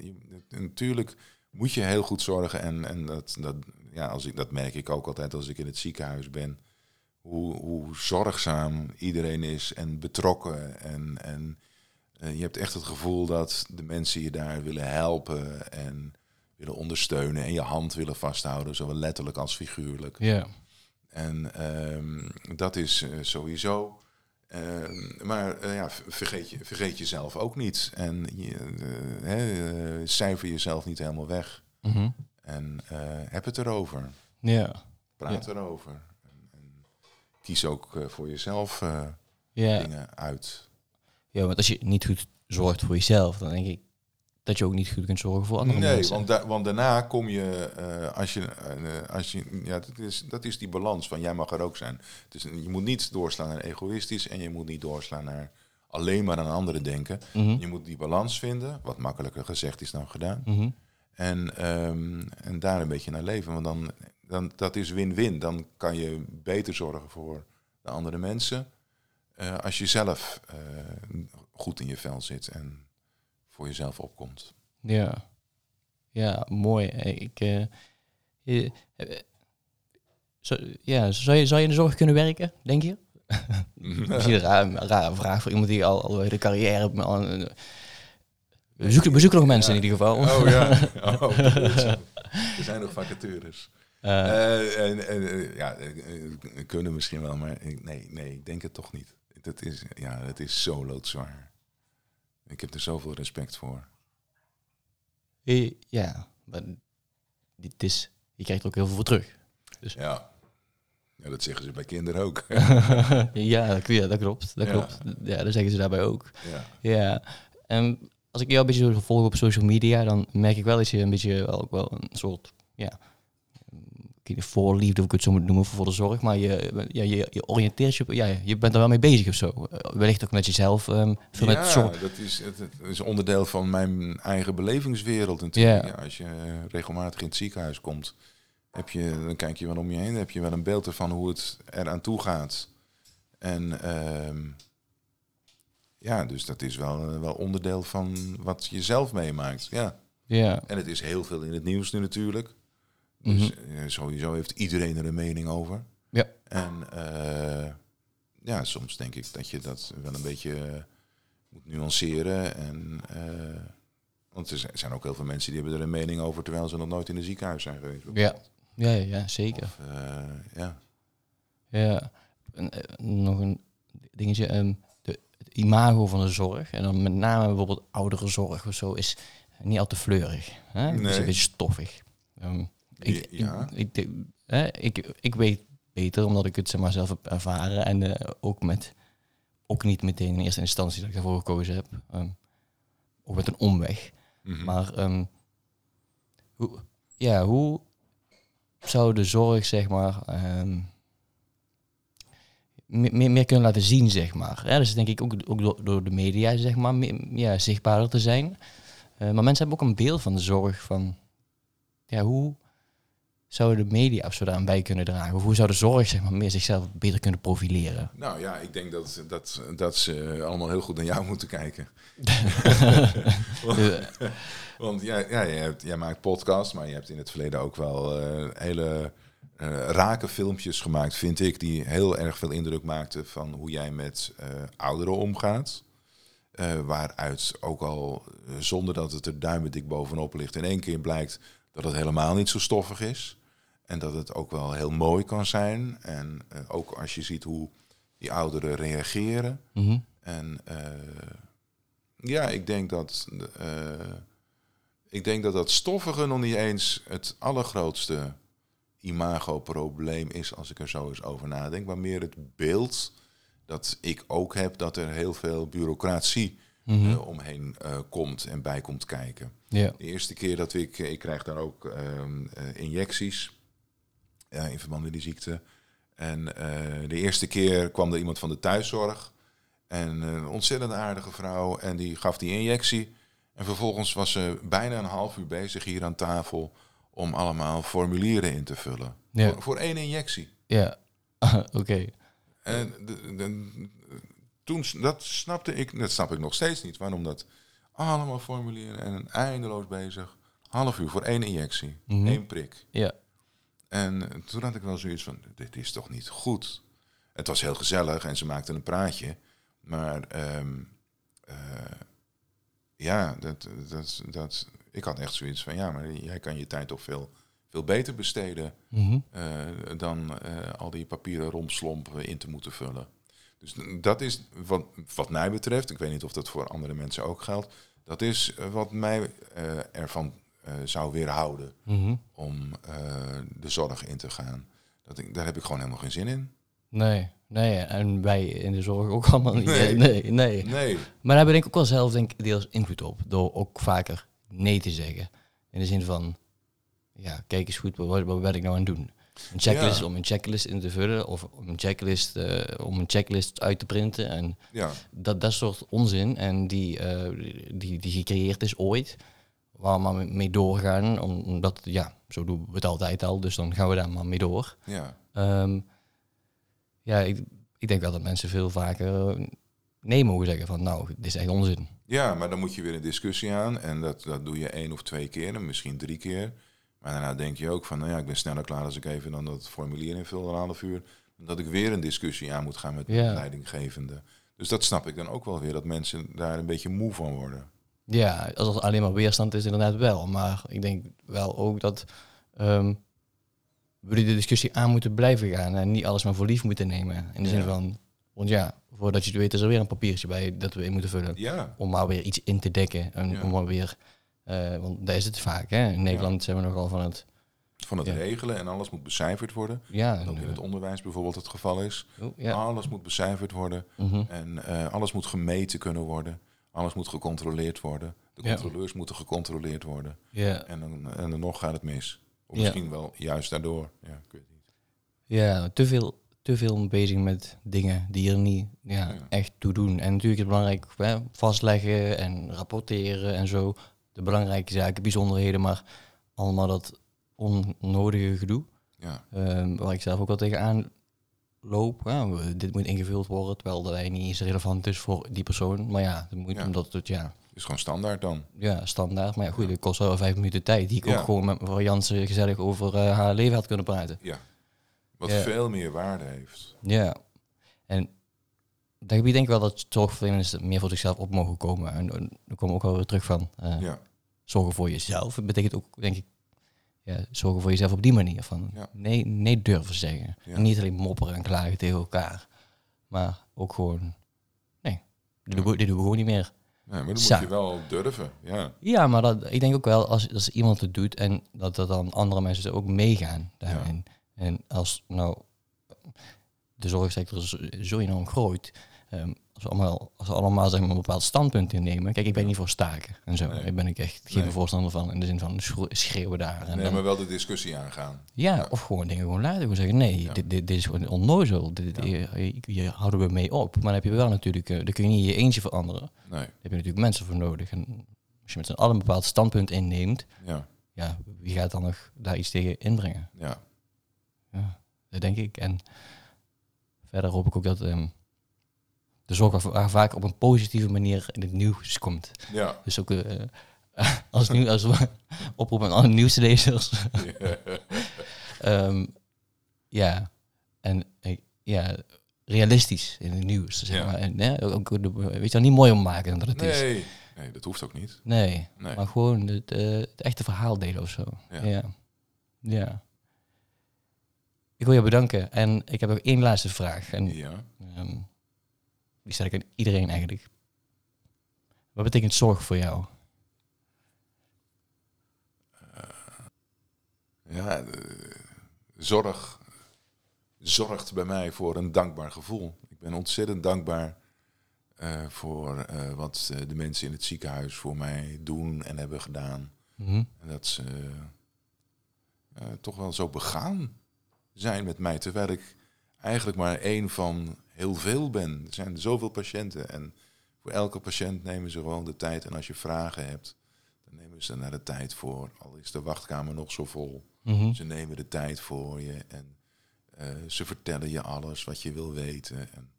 natuurlijk moet je heel goed zorgen. En, en dat, dat, ja, als ik, dat merk ik ook altijd als ik in het ziekenhuis ben. Hoe, hoe zorgzaam iedereen is en betrokken. En, en eh, je hebt echt het gevoel dat de mensen je daar willen helpen en willen ondersteunen. En je hand willen vasthouden, zowel letterlijk als figuurlijk. Ja. En ehm, dat is eh, sowieso. Ehm, maar eh, ja, vergeet, je, vergeet jezelf ook niet. En je, eh, eh, cijfer jezelf niet helemaal weg. Mhm. En heb het erover. Ja. Praat erover. En, en kies ook voor jezelf Ja. dingen uit. ja, want als je niet goed zorgt voor jezelf, dan denk ik dat je ook niet goed kunt zorgen voor andere Nee, mensen. want, da- want daarna kom je, eh, als je, eh, als je ja, dat is, dat is die balans van jij mag er ook zijn. Dus je moet niet doorslaan naar egoïstisch en je moet niet doorslaan naar alleen maar aan anderen denken. Mhm. Je moet die balans vinden, wat makkelijker gezegd is dan gedaan. Mhm. En, ehm, en daar een beetje naar leven, want dan, dan dat is win-win. Dan kan je beter zorgen voor de andere mensen eh, als je zelf goed in je vel zit en voor jezelf opkomt. Ja. Ja, mooi. Eh, Ik, eh, eh, zo- ja, zou je, zou je in de zorg kunnen werken, denk je? Misschien een rare vraag voor iemand die al, al de carrière... Eh, we, zoeken, we zoeken nog mensen in ieder geval. Oh ja, oh, er zijn nog vacatures. Ja, kunnen misschien wel, maar nee, nee, ik denk het toch niet. Dat is, ja, het is zo loodzwaar. Ik heb er zoveel respect voor. eh, ja, maar dit is, je krijgt er ook heel veel voor terug. Ja. ja, dat zeggen ze bij kinderen ook. ja, dat, ja, dat klopt. Dat Ja. klopt. Ja, dat zeggen ze daarbij ook. ja. Ja. En als ik jou een beetje volg op social media, dan merk ik wel dat je een beetje wel, ook wel een soort ja, voorliefde, of ik het zo moet noemen, voor de zorg. Maar je, ja, je, je oriënteert je, ja, je bent er wel mee bezig of zo. Eh, Wellicht ook met jezelf, ehm veel met zorg. dat is, het, het is onderdeel van mijn eigen belevingswereld natuurlijk. Ja. Ja, als je regelmatig in het ziekenhuis komt, heb je, dan kijk je wel om je heen, dan heb je wel een beeld ervan hoe het eraan toe gaat. En ehm, ja, dus dat is wel, eh, wel onderdeel van wat je zelf meemaakt. Ja. Ja, En het is heel veel in het nieuws nu natuurlijk. Dus Mhm. eh, sowieso heeft iedereen er een mening over. Ja. En eh, ja, soms denk ik dat je dat wel een beetje eh, moet nuanceren. En, want er zijn- ook heel veel mensen die hebben er een mening over terwijl ze nog nooit in een ziekenhuis zijn geweest. ja, ja, ja, ja, zeker. Of, ja. Ja, en, nog een dingetje. ehm, de, het imago van de zorg, en dan met name bijvoorbeeld oudere zorg of zo, is niet al te fleurig. Hè? Het is Nee. een beetje stoffig. Ehm, ik, Ja. ik, ik, ik, ik weet beter, omdat ik het zeg maar, zelf heb ervaren. En eh, ook, met, ook niet meteen in eerste instantie dat ik ervoor gekozen heb. Ehm, ook met een omweg. Mhm. Maar ehm, hoe, ja, hoe zou de zorg, zeg maar, ehm, me- meer, meer kunnen laten zien, zeg maar. Ja, dus denk ik ook, ook door, door de media, zeg maar, meer, ja, zichtbaarder te zijn. Eh, maar mensen hebben ook een beeld van de zorg van, ja, hoe zouden de media of zo bij kunnen dragen? Of hoe zou de zorg, zeg maar, meer zichzelf beter kunnen profileren? Nou ja, ik denk dat, dat, dat ze allemaal heel goed naar jou moeten kijken. Want ja, ja, jij, hebt, jij maakt podcasts, maar je hebt in het verleden ook wel eh, hele eh, rake filmpjes gemaakt, vind ik, die heel erg veel indruk maakten van hoe jij met eh, ouderen omgaat. Waaruit ook al, zonder dat het er duimendik bovenop ligt, in één keer blijkt dat het helemaal niet zo stoffig is. En dat het ook wel heel mooi kan zijn. En eh, ook als je ziet hoe die ouderen reageren. mhm. En eh, ja, ik denk dat, eh, ik denk dat dat stoffige nog niet eens het allergrootste imagoprobleem is, als ik er zo eens over nadenk. Maar meer het beeld dat ik ook heb dat er heel veel bureaucratie Mhm. omheen komt en bij komt kijken. Ja. De eerste keer dat ik, ik krijg daar ook ehm, eh, injecties ja, in verband met die ziekte. En eh, de eerste keer kwam er iemand van de thuiszorg. En eh, een ontzettend aardige vrouw. En die gaf die injectie. En vervolgens was ze bijna een half uur bezig hier aan tafel om allemaal formulieren in te vullen. Ja. Voor, voor één injectie. Ja, oké. En de, de- toen, dat snapte ik, dat snap ik nog steeds niet. Waarom dat allemaal formulieren en eindeloos bezig. Half uur voor één injectie, Mhm. één prik. Ja. En toen had ik wel zoiets van, dit is toch niet goed. Het was heel gezellig en ze maakten een praatje. Maar ehm, eh, ja, dat, dat, dat, ik had echt zoiets van, ja, maar jij kan je tijd toch veel, veel beter besteden Mhm. eh, dan eh, al die papieren romslomp in te moeten vullen. Dus dat is wat, wat mij betreft, ik weet niet of dat voor andere mensen ook geldt, dat is wat mij ervan zou weerhouden Mhm. om eh, de zorg in te gaan. Dat ik, daar heb ik gewoon helemaal geen zin in. Nee, nee, en wij in de zorg ook allemaal niet. Nee. Nee, nee. Maar daar ben ik ook wel zelf denk ik deels invloed op, door ook vaker nee te zeggen. In de zin van, ja, kijk eens goed, wat, wat ben ik nou aan het doen? Een checklist Ja. om een checklist in te vullen of om een checklist, eh, om een checklist uit te printen. En Ja, dat, dat soort onzin en die, eh, die, die gecreëerd is ooit, waar we maar mee doorgaan, om- omdat, ja, zo doen we het altijd al, dus dan gaan we daar maar mee door. ja. Ehm, ja, ik, ik denk wel dat mensen veel vaker eh, nee mogen zeggen van nou, dit is echt onzin. ja, maar dan moet je weer een discussie aan. En dat, dat doe je één of twee keer, en misschien drie keer. Maar daarna denk je ook van, nou ja, ik ben sneller klaar als ik even dan dat formulier invul, een half uur. Dat ik weer een discussie aan moet gaan met Ja. de leidinggevende. Dus dat snap ik dan ook wel weer, dat mensen daar een beetje moe van worden. Ja, als er alleen maar weerstand is, inderdaad wel. Maar ik denk wel ook dat ehm, we de discussie aan moeten blijven gaan en niet alles maar voor lief moeten nemen. In de zin Ja. van, want ja, voordat je het weet is er weer een papiertje bij dat we in moeten vullen. Ja, Om maar weer iets in te dekken. En Ja. om maar weer, eh, want daar is het vaak. Hè? In Nederland zijn we nogal van het, van het regelen en alles moet becijferd worden. ja, Dat in het onderwijs bijvoorbeeld het geval is. oh. Alles moet becijferd worden mhm. en eh, alles moet gemeten kunnen worden. Alles moet gecontroleerd worden. De Ja. controleurs moeten gecontroleerd worden. ja. En dan, en dan nog gaat het mis. Of Ja. misschien wel juist daardoor. Ja, ik weet niet. Ja, te veel, te veel bezig met dingen die er niet ja, Ja. echt toe doen. En natuurlijk is het belangrijk hè, vastleggen en rapporteren en zo. De belangrijke zaken, bijzonderheden, maar allemaal dat onnodige gedoe. Ja, Ehm, waar ik zelf ook wel tegenaan loop. Ja, we- dit moet ingevuld worden, terwijl dat eigenlijk niet eens relevant is voor die persoon. Maar ja, dat moet Ja. omdat het ja, is gewoon standaard dan. ja, standaard. Maar ja, goed, het kost wel vijf minuten tijd. Die ik ook gewoon met mevrouw Jansen gezellig over eh, haar leven had kunnen praten. Ja. Wat veel meer waarde heeft. Ja. En dat gebied denk ik wel dat zorgverleners meer voor zichzelf op mogen komen. En, en daar komen we ook wel weer terug van. eh, Ja, Zorgen voor jezelf. Het betekent ook, denk ik, ja, zorgen voor jezelf op die manier. Van Ja. nee, nee durven zeggen. Ja. En niet alleen mopperen en klagen tegen elkaar. Maar ook gewoon, nee, dit, doen, we, dit doen we gewoon niet meer. nee, maar dan moet je wel durven. Ja, Ja, maar dat, ik denk ook wel als, als iemand het doet en dat er dan andere mensen er ook meegaan daarin. En als nou de zorgsector zo, zo enorm groeit, ehm, als, we allemaal, als we allemaal zeg maar, een bepaald standpunt innemen. Kijk, ik ben niet voor staken en zo. Nee. Daar ben ik echt geen Nee. voorstander van in de zin van schreeuwen daar. En nee, dan- maar wel de discussie aangaan. ja, Ja. of gewoon dingen gewoon laten. Gewoon zeggen, nee, Ja. dit, dit, dit is gewoon onnozel. Dit, dit- hier, houden we mee op. Maar dan heb je wel natuurlijk, eh, dan kun je niet je eentje veranderen. Daar Nee, heb je natuurlijk mensen voor nodig. En als je met z'n allen een bepaald standpunt inneemt, ja, ja, wie gaat dan nog daar iets tegen inbrengen? ja. Ja, dat denk ik. En verder hoop ik ook dat ehm, de zorg wa- wa- vaak op een positieve manier in het nieuws komt. Ja. Dus ook eh, als, nieuw, als we oproepen aan alle nieuwslezers. Ehm, ja, en eh, ja, realistisch in het nieuws. Zeg Ja. maar. En, ja, ook, weet je wel, niet mooi om maken dan dat het is. Nee, nee, dat hoeft ook niet. Nee, Nee. maar gewoon het, eh, het echte verhaal delen of zo. Ja. Ja. ja. Ik wil je bedanken. En ik heb ook één laatste vraag. En Ja. ehm, die stel ik aan iedereen eigenlijk. Wat betekent zorg voor jou? Ja, eh, zorg zorgt bij mij voor een dankbaar gevoel. Ik ben ontzettend dankbaar eh, voor eh, wat eh, de mensen in het ziekenhuis voor mij doen en hebben gedaan. Mhm. En dat ze eh, toch wel zo begaan zijn met mij, terwijl ik eigenlijk maar één van heel veel ben. Er zijn zoveel patiënten en voor elke patiënt nemen ze gewoon de tijd. En als je vragen hebt, dan nemen ze daar de tijd voor. Al is de wachtkamer nog zo vol. Mhm. Ze nemen de tijd voor je en eh, ze vertellen je alles wat je wil weten. En,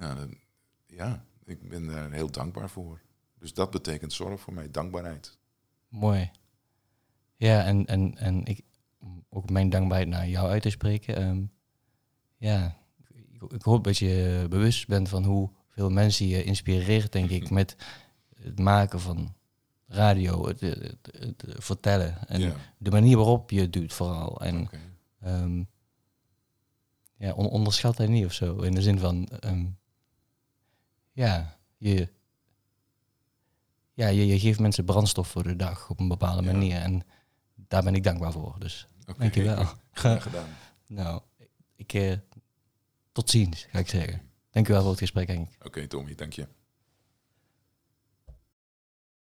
ja, dan- ja, ik ben daar heel dankbaar voor. Dus dat betekent zorg voor mij, dankbaarheid. Mooi. Ja, en, en, en ik, om ook mijn dankbaarheid naar jou uit te spreken. ehm, ja, ik, ik hoop dat je bewust bent van hoeveel mensen je inspireert, denk ik, met het maken van radio, het, het, het- het vertellen. En ja, de manier waarop je het doet vooral. En ehm, ja, on- onderschat dat niet of zo. In de zin van, ehm, ja, je, ja je, je geeft mensen brandstof voor de dag op een bepaalde Ja. manier. En daar ben ik dankbaar voor. Dus Oké. dankjewel. Graag gedaan. nou, ik, eh, tot ziens, ga ik zeggen. Dankjewel voor het gesprek, Henk. Oké, Tommy, dank je.